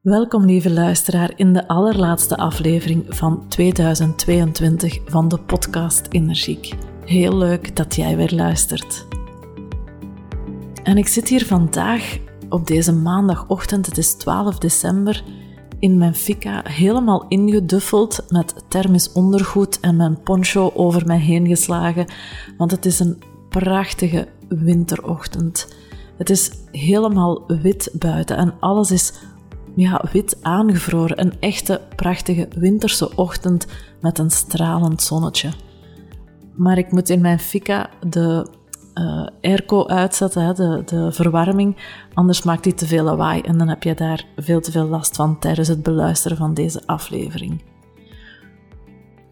Welkom lieve luisteraar in de allerlaatste aflevering van 2022 van de podcast Energiek. Heel leuk dat jij weer luistert. En ik zit hier vandaag op deze maandagochtend, het is 12 december, in mijn fika helemaal ingeduffeld met thermisch ondergoed en mijn poncho over mij heen geslagen, want het is een prachtige winterochtend. Het is helemaal wit buiten en alles is ja, wit aangevroren. Een echte prachtige winterse ochtend met een stralend zonnetje. Maar ik moet in mijn fika de uh, airco uitzetten, hè, de, de verwarming, anders maakt die te veel lawaai en dan heb je daar veel te veel last van tijdens het beluisteren van deze aflevering.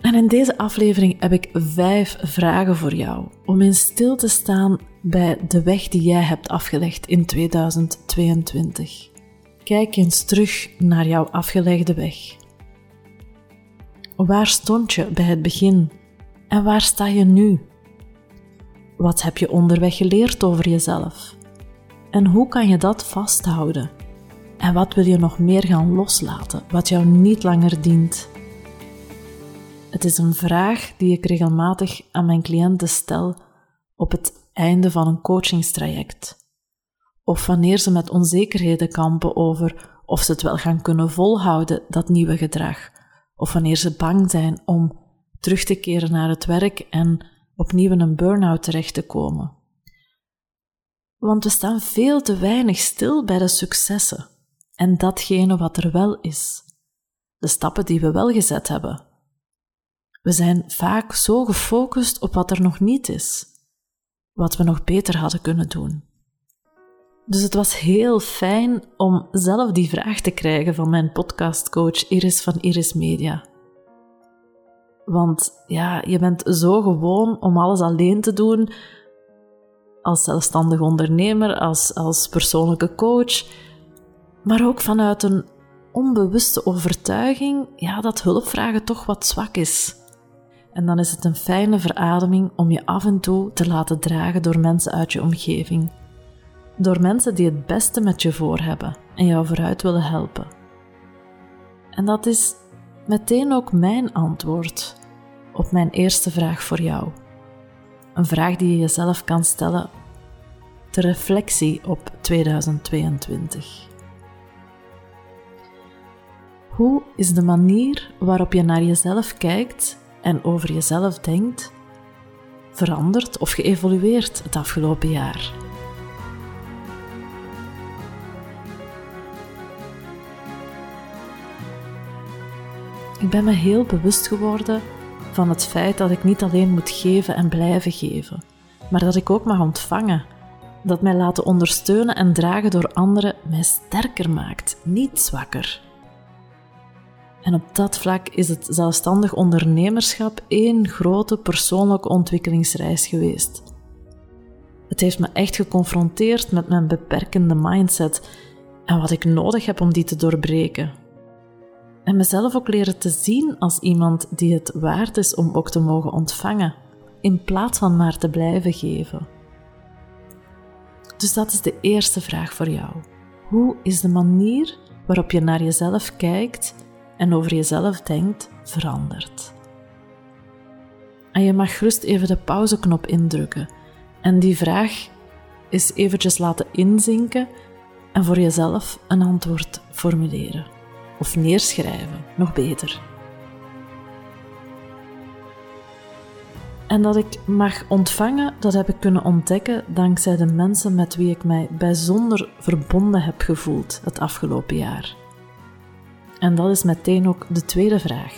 En in deze aflevering heb ik vijf vragen voor jou om in stil te staan bij de weg die jij hebt afgelegd in 2022. Kijk eens terug naar jouw afgelegde weg. Waar stond je bij het begin en waar sta je nu? Wat heb je onderweg geleerd over jezelf? En hoe kan je dat vasthouden? En wat wil je nog meer gaan loslaten, wat jou niet langer dient? Het is een vraag die ik regelmatig aan mijn cliënten stel op het einde van een coachingstraject of wanneer ze met onzekerheden kampen over of ze het wel gaan kunnen volhouden, dat nieuwe gedrag, of wanneer ze bang zijn om terug te keren naar het werk en opnieuw in een burn-out terecht te komen. Want we staan veel te weinig stil bij de successen en datgene wat er wel is, de stappen die we wel gezet hebben. We zijn vaak zo gefocust op wat er nog niet is, wat we nog beter hadden kunnen doen. Dus het was heel fijn om zelf die vraag te krijgen van mijn podcastcoach Iris van Iris Media. Want ja, je bent zo gewoon om alles alleen te doen, als zelfstandig ondernemer, als, als persoonlijke coach, maar ook vanuit een onbewuste overtuiging ja, dat hulpvragen toch wat zwak is. En dan is het een fijne verademing om je af en toe te laten dragen door mensen uit je omgeving door mensen die het beste met je voor hebben en jou vooruit willen helpen. En dat is meteen ook mijn antwoord op mijn eerste vraag voor jou. Een vraag die je jezelf kan stellen ter reflectie op 2022. Hoe is de manier waarop je naar jezelf kijkt en over jezelf denkt veranderd of geëvolueerd het afgelopen jaar? Ik ben me heel bewust geworden van het feit dat ik niet alleen moet geven en blijven geven, maar dat ik ook mag ontvangen. Dat mij laten ondersteunen en dragen door anderen mij sterker maakt, niet zwakker. En op dat vlak is het zelfstandig ondernemerschap één grote persoonlijke ontwikkelingsreis geweest. Het heeft me echt geconfronteerd met mijn beperkende mindset en wat ik nodig heb om die te doorbreken en mezelf ook leren te zien als iemand die het waard is om ook te mogen ontvangen, in plaats van maar te blijven geven. Dus dat is de eerste vraag voor jou. Hoe is de manier waarop je naar jezelf kijkt en over jezelf denkt veranderd? En je mag gerust even de pauzeknop indrukken en die vraag eens eventjes laten inzinken en voor jezelf een antwoord formuleren of neerschrijven, nog beter. En dat ik mag ontvangen, dat heb ik kunnen ontdekken dankzij de mensen met wie ik mij bijzonder verbonden heb gevoeld het afgelopen jaar. En dat is meteen ook de tweede vraag.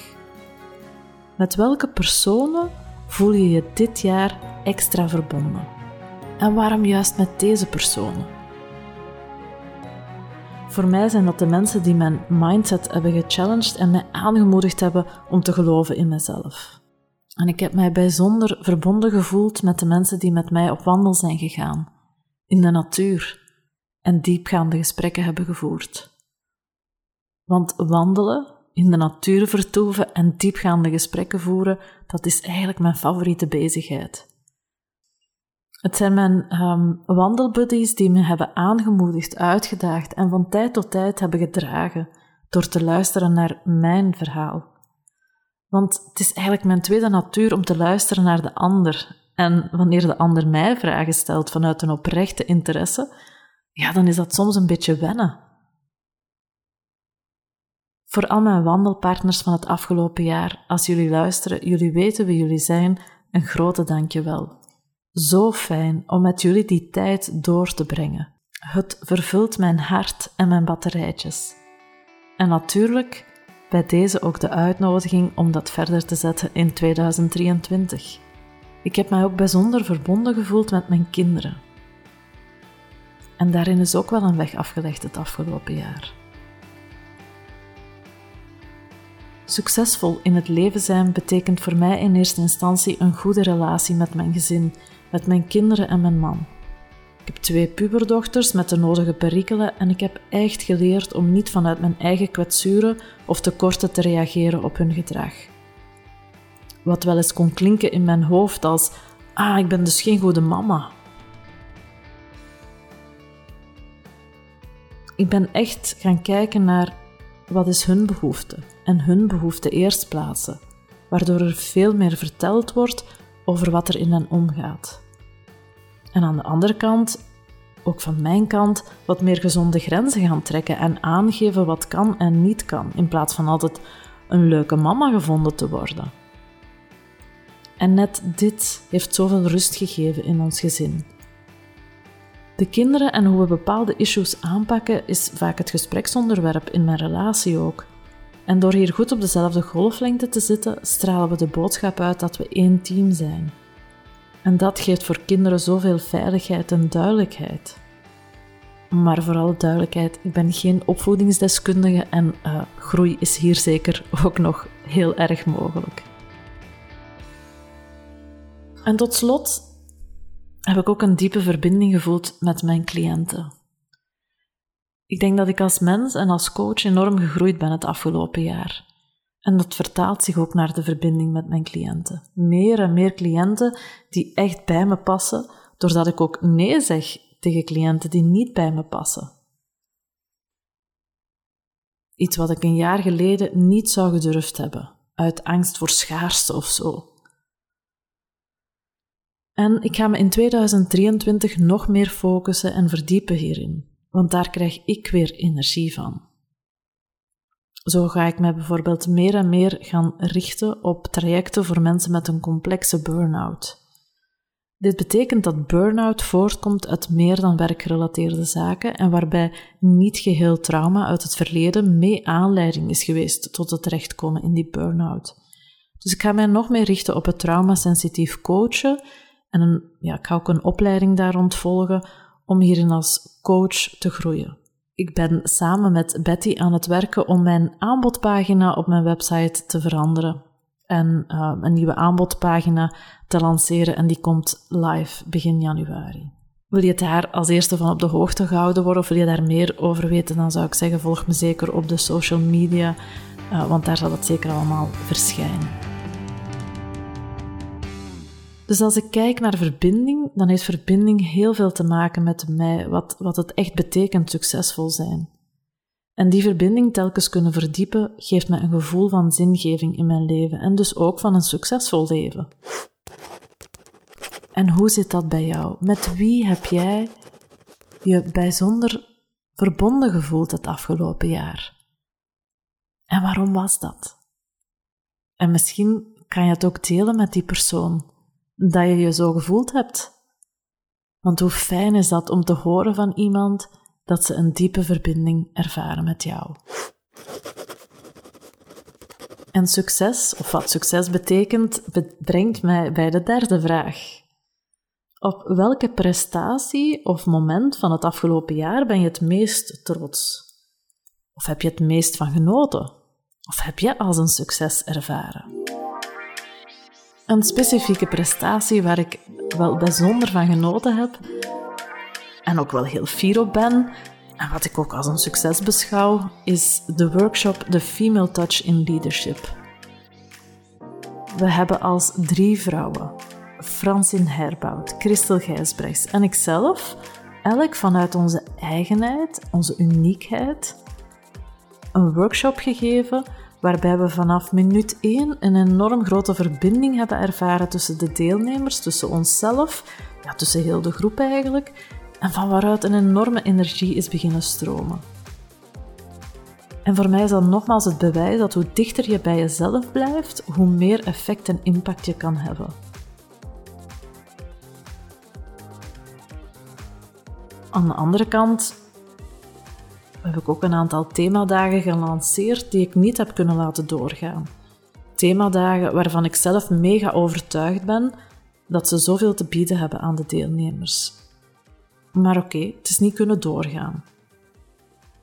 Met welke personen voel je je dit jaar extra verbonden? En waarom juist met deze personen? Voor mij zijn dat de mensen die mijn mindset hebben gechallenged en mij aangemoedigd hebben om te geloven in mezelf. En ik heb mij bijzonder verbonden gevoeld met de mensen die met mij op wandel zijn gegaan, in de natuur, en diepgaande gesprekken hebben gevoerd. Want wandelen, in de natuur vertoeven en diepgaande gesprekken voeren, dat is eigenlijk mijn favoriete bezigheid. Het zijn mijn um, wandelbuddies die me hebben aangemoedigd, uitgedaagd en van tijd tot tijd hebben gedragen door te luisteren naar mijn verhaal. Want het is eigenlijk mijn tweede natuur om te luisteren naar de ander. En wanneer de ander mij vragen stelt vanuit een oprechte interesse, ja, dan is dat soms een beetje wennen. Voor al mijn wandelpartners van het afgelopen jaar, als jullie luisteren, jullie weten wie jullie zijn, een grote dankjewel. Zo fijn om met jullie die tijd door te brengen. Het vervult mijn hart en mijn batterijtjes. En natuurlijk bij deze ook de uitnodiging om dat verder te zetten in 2023. Ik heb mij ook bijzonder verbonden gevoeld met mijn kinderen. En daarin is ook wel een weg afgelegd het afgelopen jaar. Succesvol in het leven zijn betekent voor mij in eerste instantie een goede relatie met mijn gezin, met mijn kinderen en mijn man. Ik heb twee puberdochters met de nodige perikelen en ik heb echt geleerd om niet vanuit mijn eigen kwetsuren of tekorten te reageren op hun gedrag. Wat wel eens kon klinken in mijn hoofd als: Ah, ik ben dus geen goede mama. Ik ben echt gaan kijken naar wat is hun behoefte en hun behoefte eerst plaatsen, waardoor er veel meer verteld wordt over wat er in hen omgaat. En aan de andere kant, ook van mijn kant, wat meer gezonde grenzen gaan trekken en aangeven wat kan en niet kan, in plaats van altijd een leuke mama gevonden te worden. En net dit heeft zoveel rust gegeven in ons gezin. De kinderen en hoe we bepaalde issues aanpakken is vaak het gespreksonderwerp in mijn relatie ook. En door hier goed op dezelfde golflengte te zitten, stralen we de boodschap uit dat we één team zijn. En dat geeft voor kinderen zoveel veiligheid en duidelijkheid. Maar vooral duidelijkheid, ik ben geen opvoedingsdeskundige en uh, groei is hier zeker ook nog heel erg mogelijk. En tot slot heb ik ook een diepe verbinding gevoeld met mijn cliënten. Ik denk dat ik als mens en als coach enorm gegroeid ben het afgelopen jaar. En dat vertaalt zich ook naar de verbinding met mijn cliënten. Meer en meer cliënten die echt bij me passen, doordat ik ook nee zeg tegen cliënten die niet bij me passen. Iets wat ik een jaar geleden niet zou gedurfd hebben, uit angst voor schaarste of zo. En ik ga me in 2023 nog meer focussen en verdiepen hierin, want daar krijg ik weer energie van. Zo ga ik mij bijvoorbeeld meer en meer gaan richten op trajecten voor mensen met een complexe burn-out. Dit betekent dat burn-out voortkomt uit meer dan werkgerelateerde zaken en waarbij niet geheel trauma uit het verleden mee aanleiding is geweest tot het terechtkomen in die burn-out. Dus ik ga mij nog meer richten op het traumasensitief coachen en een, ja, ik ga ook een opleiding daar rond volgen om hierin als coach te groeien. Ik ben samen met Betty aan het werken om mijn aanbodpagina op mijn website te veranderen en uh, een nieuwe aanbodpagina te lanceren en die komt live begin januari. Wil je daar als eerste van op de hoogte gehouden worden of wil je daar meer over weten, dan zou ik zeggen volg me zeker op de social media, uh, want daar zal het zeker allemaal verschijnen. Dus als ik kijk naar verbinding, dan heeft verbinding heel veel te maken met mij, wat, wat het echt betekent succesvol zijn. En die verbinding telkens kunnen verdiepen, geeft mij een gevoel van zingeving in mijn leven en dus ook van een succesvol leven. En hoe zit dat bij jou? Met wie heb jij je bijzonder verbonden gevoeld het afgelopen jaar? En waarom was dat? En misschien kan je het ook delen met die persoon dat je je zo gevoeld hebt. Want hoe fijn is dat om te horen van iemand dat ze een diepe verbinding ervaren met jou. En succes, of wat succes betekent, brengt mij bij de derde vraag. Op welke prestatie of moment van het afgelopen jaar ben je het meest trots? Of heb je het meest van genoten? Of heb je als een succes ervaren? Een specifieke prestatie waar ik wel bijzonder van genoten heb en ook wel heel fier op ben, en wat ik ook als een succes beschouw, is de workshop The Female Touch in Leadership. We hebben als drie vrouwen Francine Herbout, Christel Gijsbrechts en ikzelf, elk vanuit onze eigenheid, onze uniekheid, een workshop gegeven waarbij we vanaf minuut 1 een enorm grote verbinding hebben ervaren tussen de deelnemers, tussen onszelf, ja, tussen heel de groep eigenlijk, en van waaruit een enorme energie is beginnen stromen. En voor mij is dat nogmaals het bewijs dat hoe dichter je bij jezelf blijft, hoe meer effect en impact je kan hebben. Aan de andere kant heb ik ook een aantal themadagen gelanceerd die ik niet heb kunnen laten doorgaan. Themadagen waarvan ik zelf mega overtuigd ben dat ze zoveel te bieden hebben aan de deelnemers. Maar oké, het is niet kunnen doorgaan.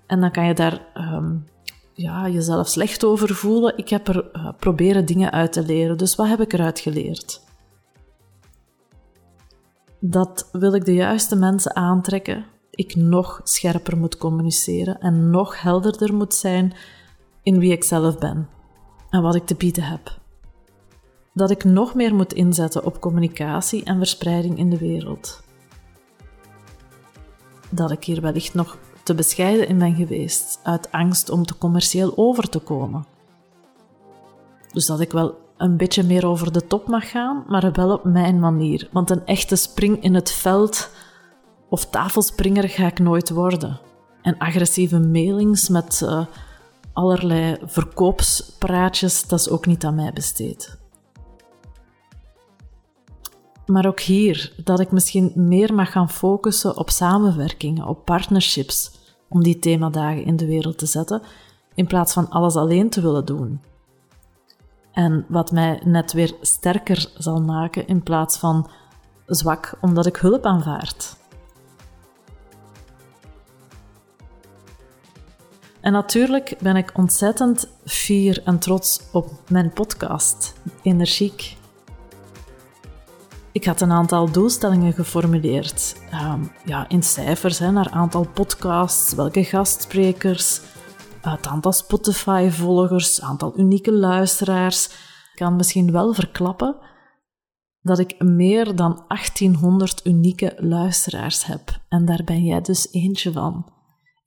En dan kan je daar um, ja, jezelf slecht over voelen. Ik heb er uh, proberen dingen uit te leren. Dus wat heb ik eruit geleerd? Dat wil ik de juiste mensen aantrekken. Ik nog scherper moet communiceren en nog helderder moet zijn in wie ik zelf ben en wat ik te bieden heb. Dat ik nog meer moet inzetten op communicatie en verspreiding in de wereld. Dat ik hier wellicht nog te bescheiden in ben geweest, uit angst om te commercieel over te komen. Dus dat ik wel een beetje meer over de top mag gaan, maar wel op mijn manier. Want een echte spring in het veld of tafelspringer ga ik nooit worden. En agressieve mailings met uh, allerlei verkoopspraatjes, dat is ook niet aan mij besteed. Maar ook hier, dat ik misschien meer mag gaan focussen op samenwerkingen, op partnerships, om die themadagen in de wereld te zetten, in plaats van alles alleen te willen doen. En wat mij net weer sterker zal maken in plaats van zwak omdat ik hulp aanvaard. En natuurlijk ben ik ontzettend fier en trots op mijn podcast, Energiek. Ik had een aantal doelstellingen geformuleerd. Ehm, ja, in cijfers, hè, naar aantal podcasts, welke gastsprekers, het aantal Spotify-volgers, aantal unieke luisteraars. Ik kan misschien wel verklappen dat ik meer dan 1800 unieke luisteraars heb. En daar ben jij dus eentje van.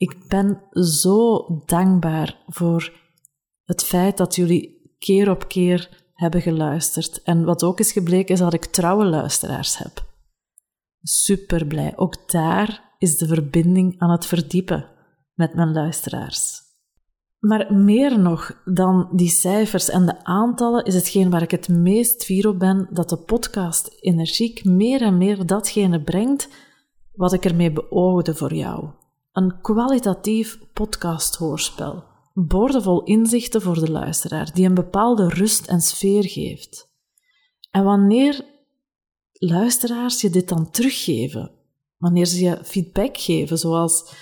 Ik ben zo dankbaar voor het feit dat jullie keer op keer hebben geluisterd. En wat ook is gebleken, is dat ik trouwe luisteraars heb. Super blij. Ook daar is de verbinding aan het verdiepen met mijn luisteraars. Maar meer nog dan die cijfers en de aantallen is hetgeen waar ik het meest fier op ben dat de podcast Energiek meer en meer datgene brengt wat ik ermee beoogde voor jou. Een kwalitatief podcasthoorspel, boordevol inzichten voor de luisteraar, die een bepaalde rust en sfeer geeft. En wanneer luisteraars je dit dan teruggeven, wanneer ze je feedback geven, zoals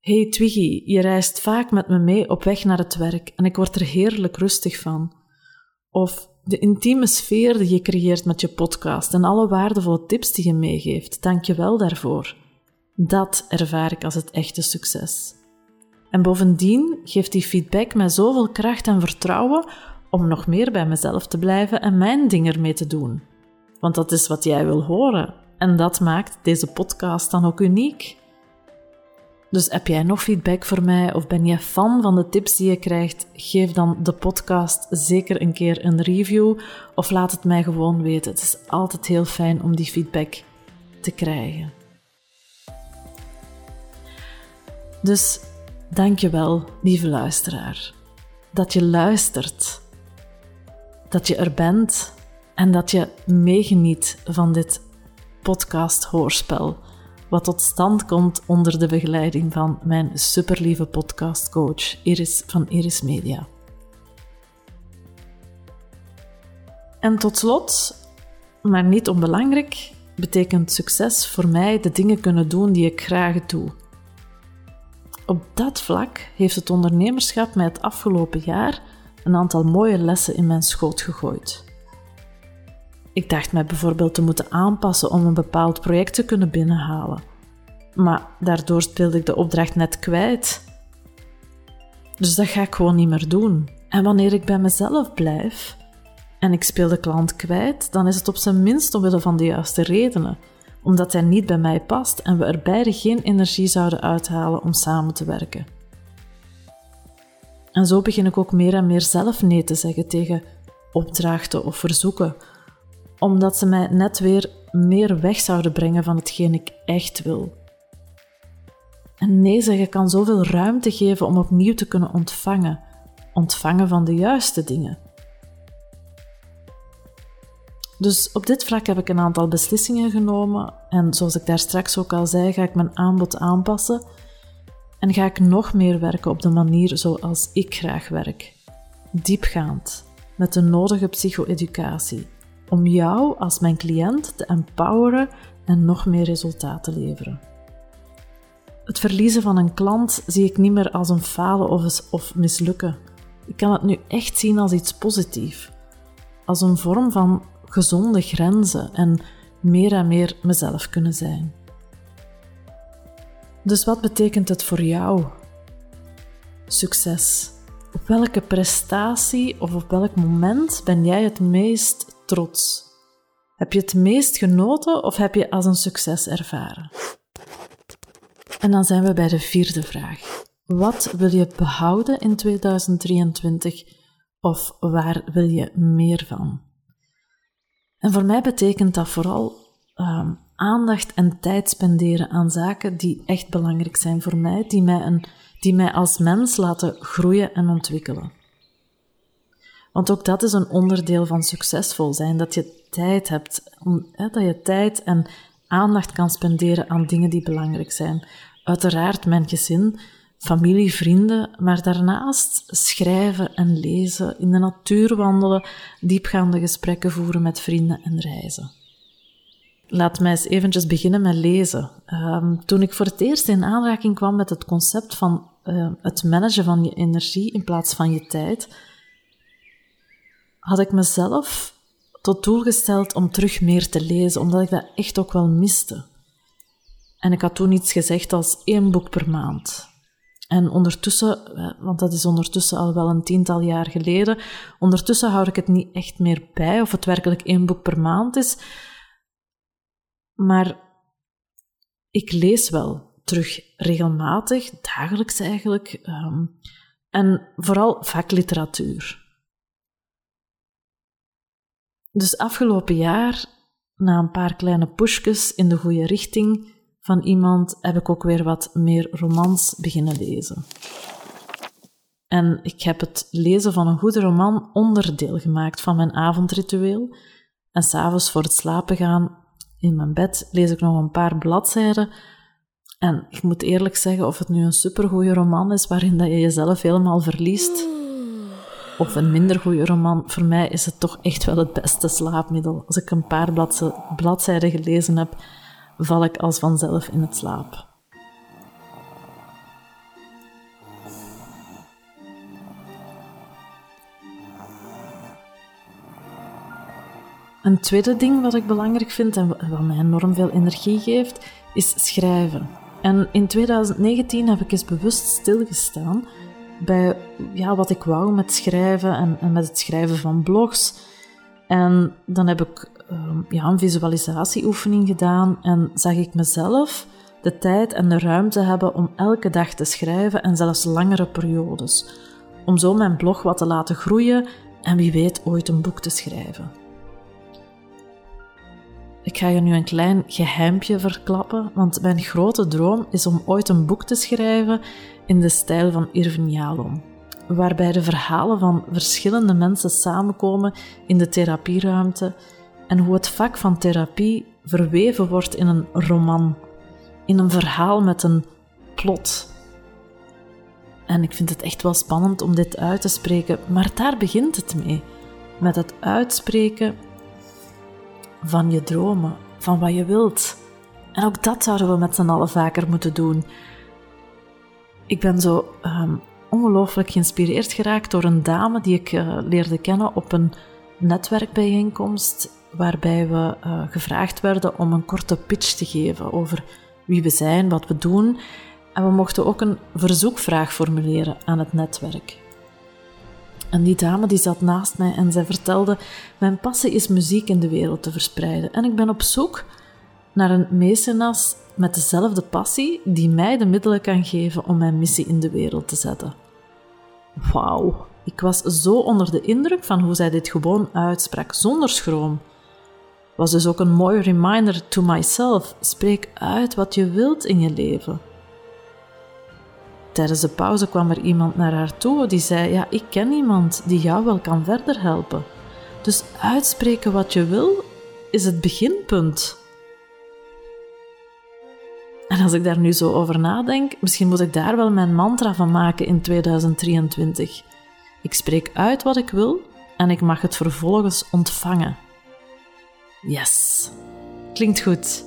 Hey Twiggy, je reist vaak met me mee op weg naar het werk en ik word er heerlijk rustig van. Of de intieme sfeer die je creëert met je podcast en alle waardevolle tips die je meegeeft, dank je wel daarvoor. Dat ervaar ik als het echte succes. En bovendien geeft die feedback mij zoveel kracht en vertrouwen om nog meer bij mezelf te blijven en mijn ding ermee te doen. Want dat is wat jij wil horen en dat maakt deze podcast dan ook uniek. Dus heb jij nog feedback voor mij of ben je fan van de tips die je krijgt? Geef dan de podcast zeker een keer een review of laat het mij gewoon weten. Het is altijd heel fijn om die feedback te krijgen. Dus dank je wel, lieve luisteraar, dat je luistert, dat je er bent en dat je meegeniet van dit podcast-hoorspel, wat tot stand komt onder de begeleiding van mijn superlieve podcastcoach Iris van Iris Media. En tot slot, maar niet onbelangrijk, betekent succes voor mij de dingen kunnen doen die ik graag doe op dat vlak heeft het ondernemerschap mij het afgelopen jaar een aantal mooie lessen in mijn schoot gegooid. Ik dacht mij bijvoorbeeld te moeten aanpassen om een bepaald project te kunnen binnenhalen. Maar daardoor speelde ik de opdracht net kwijt. Dus dat ga ik gewoon niet meer doen. En wanneer ik bij mezelf blijf en ik speel de klant kwijt, dan is het op zijn minst omwille van de juiste redenen, omdat hij niet bij mij past en we er beide geen energie zouden uithalen om samen te werken. En zo begin ik ook meer en meer zelf nee te zeggen tegen opdrachten of verzoeken, omdat ze mij net weer meer weg zouden brengen van hetgeen ik echt wil. En nee zeggen kan zoveel ruimte geven om opnieuw te kunnen ontvangen, ontvangen van de juiste dingen. Dus op dit vlak heb ik een aantal beslissingen genomen en zoals ik daar straks ook al zei, ga ik mijn aanbod aanpassen en ga ik nog meer werken op de manier zoals ik graag werk. Diepgaand, met de nodige psycho-educatie, om jou als mijn cliënt te empoweren en nog meer resultaat te leveren. Het verliezen van een klant zie ik niet meer als een falen of, of mislukken. Ik kan het nu echt zien als iets positiefs, als een vorm van gezonde grenzen en meer en meer mezelf kunnen zijn. Dus wat betekent het voor jou? Succes. Op welke prestatie of op welk moment ben jij het meest trots? Heb je het meest genoten of heb je als een succes ervaren? En dan zijn we bij de vierde vraag. Wat wil je behouden in 2023 of waar wil je meer van? En voor mij betekent dat vooral um, aandacht en tijd spenderen aan zaken die echt belangrijk zijn voor mij, die mij, een, die mij als mens laten groeien en ontwikkelen. Want ook dat is een onderdeel van succesvol zijn, dat je tijd hebt, dat je tijd en aandacht kan spenderen aan dingen die belangrijk zijn. Uiteraard mijn gezin, familie, vrienden, maar daarnaast schrijven en lezen, in de natuur wandelen, diepgaande gesprekken voeren met vrienden en reizen. Laat mij eens eventjes beginnen met lezen. Um, toen ik voor het eerst in aanraking kwam met het concept van uh, het managen van je energie in plaats van je tijd, had ik mezelf tot doel gesteld om terug meer te lezen, omdat ik dat echt ook wel miste. En ik had toen iets gezegd als één boek per maand. En ondertussen, eh, want dat is ondertussen al wel een tiental jaar geleden, ondertussen hou ik het niet echt meer bij of het werkelijk één boek per maand is. Maar ik lees wel terug regelmatig, dagelijks eigenlijk, um, en vooral vakliteratuur. Dus afgelopen jaar, na een paar kleine pushjes in de goede richting van iemand, heb ik ook weer wat meer romans beginnen lezen. En ik heb het lezen van een goede roman onderdeel gemaakt van mijn avondritueel. En s'avonds voor het slapen gaan in mijn bed lees ik nog een paar bladzijden. En ik moet eerlijk zeggen, of het nu een supergoeie roman is waarin dat je jezelf helemaal verliest, of een minder goede roman, voor mij is het toch echt wel het beste slaapmiddel. Als ik een paar bladzijden gelezen heb, val ik als vanzelf in het slaap. Een tweede ding wat ik belangrijk vind en wat mij enorm veel energie geeft, is schrijven. En in 2019 heb ik eens bewust stilgestaan bij ja, wat ik wou met schrijven en, en met het schrijven van blogs. En dan heb ik uh, ja, een visualisatieoefening gedaan en zag ik mezelf de tijd en de ruimte hebben om elke dag te schrijven en zelfs langere periodes. Om zo mijn blog wat te laten groeien en wie weet ooit een boek te schrijven. Ik ga je nu een klein geheimpje verklappen, want mijn grote droom is om ooit een boek te schrijven in de stijl van Irvin Yalom, waarbij de verhalen van verschillende mensen samenkomen in de therapieruimte en hoe het vak van therapie verweven wordt in een roman, in een verhaal met een plot. En ik vind het echt wel spannend om dit uit te spreken, maar daar begint het mee. Met het uitspreken van je dromen, van wat je wilt. En ook dat zouden we met z'n allen vaker moeten doen. Ik ben zo um, ongelooflijk geïnspireerd geraakt door een dame die ik uh, leerde kennen op een netwerkbijeenkomst, waarbij we uh, gevraagd werden om een korte pitch te geven over wie we zijn, wat we doen. En we mochten ook een verzoekvraag formuleren aan het netwerk. En die dame die zat naast mij en zij vertelde: Mijn passie is muziek in de wereld te verspreiden. En ik ben op zoek naar een mecenas met dezelfde passie die mij de middelen kan geven om mijn missie in de wereld te zetten. Wauw, ik was zo onder de indruk van hoe zij dit gewoon uitsprak, zonder schroom. Was dus ook een mooie reminder to myself: spreek uit wat je wilt in je leven. Tijdens de pauze kwam er iemand naar haar toe die zei: Ja, ik ken iemand die jou wel kan verder helpen. Dus uitspreken wat je wil is het beginpunt. En als ik daar nu zo over nadenk, misschien moet ik daar wel mijn mantra van maken in 2023. Ik spreek uit wat ik wil en ik mag het vervolgens ontvangen. Yes, klinkt goed.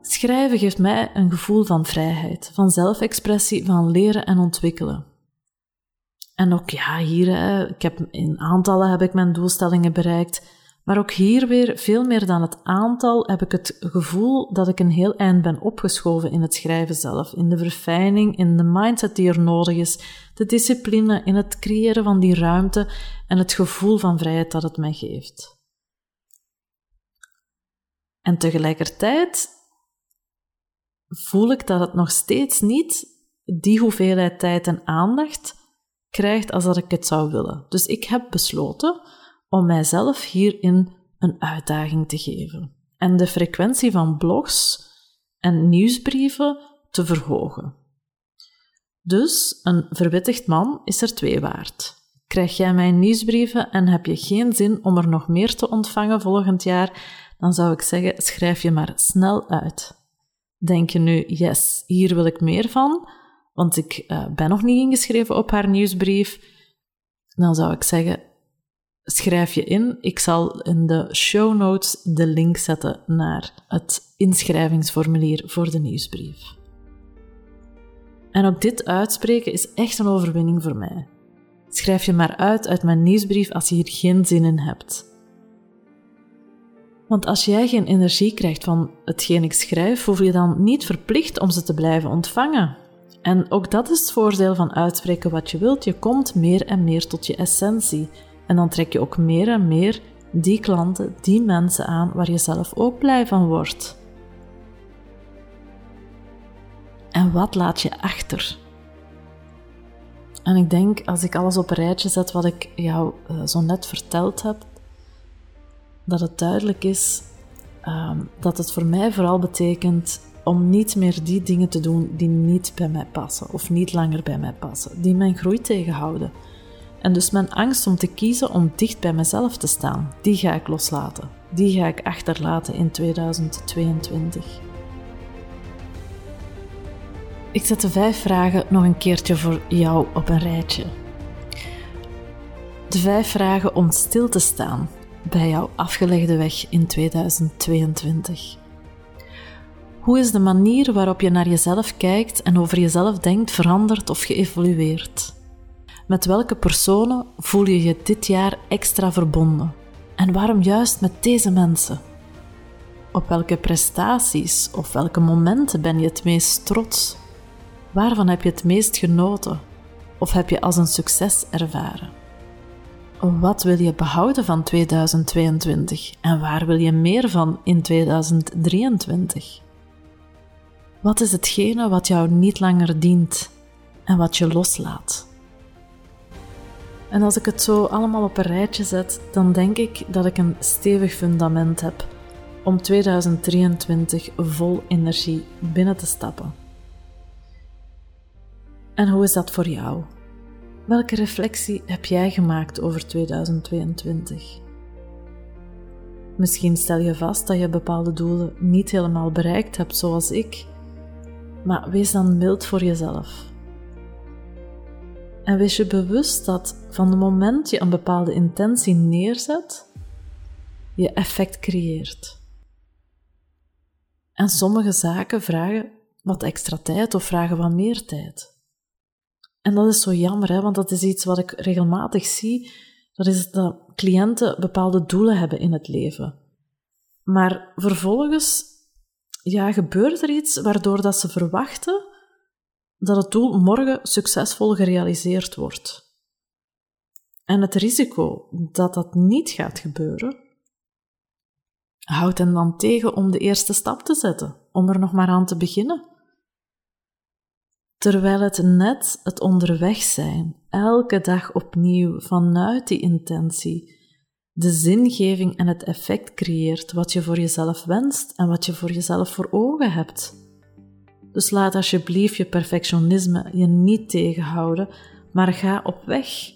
Schrijven geeft mij een gevoel van vrijheid, van zelfexpressie, van leren en ontwikkelen. En ook ja, hier, ik heb, in aantallen heb ik mijn doelstellingen bereikt, maar ook hier weer, veel meer dan het aantal, heb ik het gevoel dat ik een heel eind ben opgeschoven in het schrijven zelf, in de verfijning, in de mindset die er nodig is, de discipline, in het creëren van die ruimte en het gevoel van vrijheid dat het mij geeft. En tegelijkertijd voel ik dat het nog steeds niet die hoeveelheid tijd en aandacht krijgt als dat ik het zou willen. Dus ik heb besloten om mijzelf hierin een uitdaging te geven en de frequentie van blogs en nieuwsbrieven te verhogen. Dus een verwittigd man is er twee waard. Krijg jij mijn nieuwsbrieven en heb je geen zin om er nog meer te ontvangen volgend jaar, dan zou ik zeggen: schrijf je maar snel uit. Denk je nu, yes, hier wil ik meer van, want ik uh, ben nog niet ingeschreven op haar nieuwsbrief, dan zou ik zeggen, schrijf je in. Ik zal in de show notes de link zetten naar het inschrijvingsformulier voor de nieuwsbrief. En ook dit uitspreken is echt een overwinning voor mij. Schrijf je maar uit uit mijn nieuwsbrief als je hier geen zin in hebt. Want als jij geen energie krijgt van hetgeen ik schrijf, voel je dan niet verplicht om ze te blijven ontvangen. En ook dat is het voordeel van uitspreken wat je wilt. Je komt meer en meer tot je essentie. En dan trek je ook meer en meer die klanten, die mensen aan waar je zelf ook blij van wordt. En wat laat je achter? En ik denk, als ik alles op een rijtje zet wat ik jou uh, zo net verteld heb, dat het duidelijk is ehm, dat het voor mij vooral betekent om niet meer die dingen te doen die niet bij mij passen of niet langer bij mij passen, die mijn groei tegenhouden. En dus mijn angst om te kiezen om dicht bij mezelf te staan, die ga ik loslaten. Die ga ik achterlaten in 2022. Ik zet de vijf vragen nog een keertje voor jou op een rijtje. De vijf vragen om stil te staan bij jouw afgelegde weg in 2022. Hoe is de manier waarop je naar jezelf kijkt en over jezelf denkt veranderd of geëvolueerd? Met welke personen voel je je dit jaar extra verbonden? En waarom juist met deze mensen? Op welke prestaties of welke momenten ben je het meest trots? Waarvan heb je het meest genoten? Of heb je als een succes ervaren? Wat wil je behouden van 2022 en waar wil je meer van in 2023? Wat is hetgene wat jou niet langer dient en wat je loslaat? En als ik het zo allemaal op een rijtje zet, dan denk ik dat ik een stevig fundament heb om 2023 vol energie binnen te stappen. En hoe is dat voor jou? Welke reflectie heb jij gemaakt over 2022? Misschien stel je vast dat je bepaalde doelen niet helemaal bereikt hebt zoals ik, maar wees dan mild voor jezelf. En wees je bewust dat van het moment je een bepaalde intentie neerzet, je effect creëert. En sommige zaken vragen wat extra tijd of vragen wat meer tijd. En dat is zo jammer, hè, want dat is iets wat ik regelmatig zie. Dat is dat cliënten bepaalde doelen hebben in het leven. Maar vervolgens ja, gebeurt er iets waardoor dat ze verwachten dat het doel morgen succesvol gerealiseerd wordt. En het risico dat dat niet gaat gebeuren, houdt hen dan tegen om de eerste stap te zetten, om er nog maar aan te beginnen. Terwijl het net het onderweg zijn, elke dag opnieuw vanuit die intentie, de zingeving en het effect creëert wat je voor jezelf wenst en wat je voor jezelf voor ogen hebt. Dus laat alsjeblieft je perfectionisme je niet tegenhouden, maar ga op weg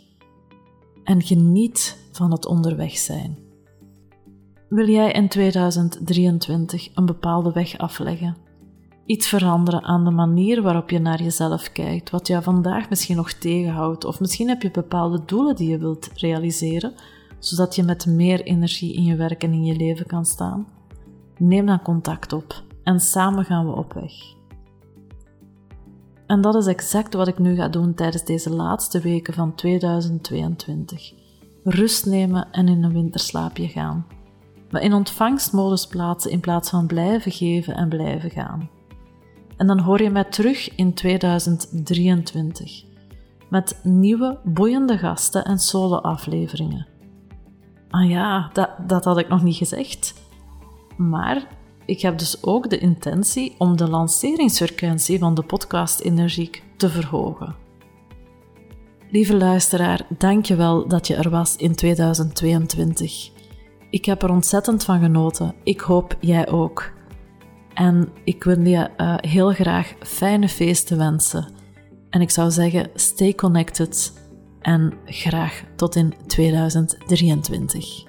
en geniet van het onderweg zijn. Wil jij in 2023 een bepaalde weg afleggen? Iets veranderen aan de manier waarop je naar jezelf kijkt, wat jou vandaag misschien nog tegenhoudt, of misschien heb je bepaalde doelen die je wilt realiseren, zodat je met meer energie in je werk en in je leven kan staan? Neem dan contact op en samen gaan we op weg. En dat is exact wat ik nu ga doen tijdens deze laatste weken van 2022. Rust nemen en in een winterslaapje gaan. Me in ontvangstmodus plaatsen in plaats van blijven geven en blijven gaan. En dan hoor je mij terug in 2023 met nieuwe boeiende gasten en solo-afleveringen. Ah ja, dat, dat had ik nog niet gezegd. Maar ik heb dus ook de intentie om de lanceringsfrequentie van de podcast Energiek te verhogen. Lieve luisteraar, dank je wel dat je er was in 2022. Ik heb er ontzettend van genoten. Ik hoop jij ook. En ik wil je uh, heel graag fijne feesten wensen. En ik zou zeggen, stay connected en graag tot in 2023.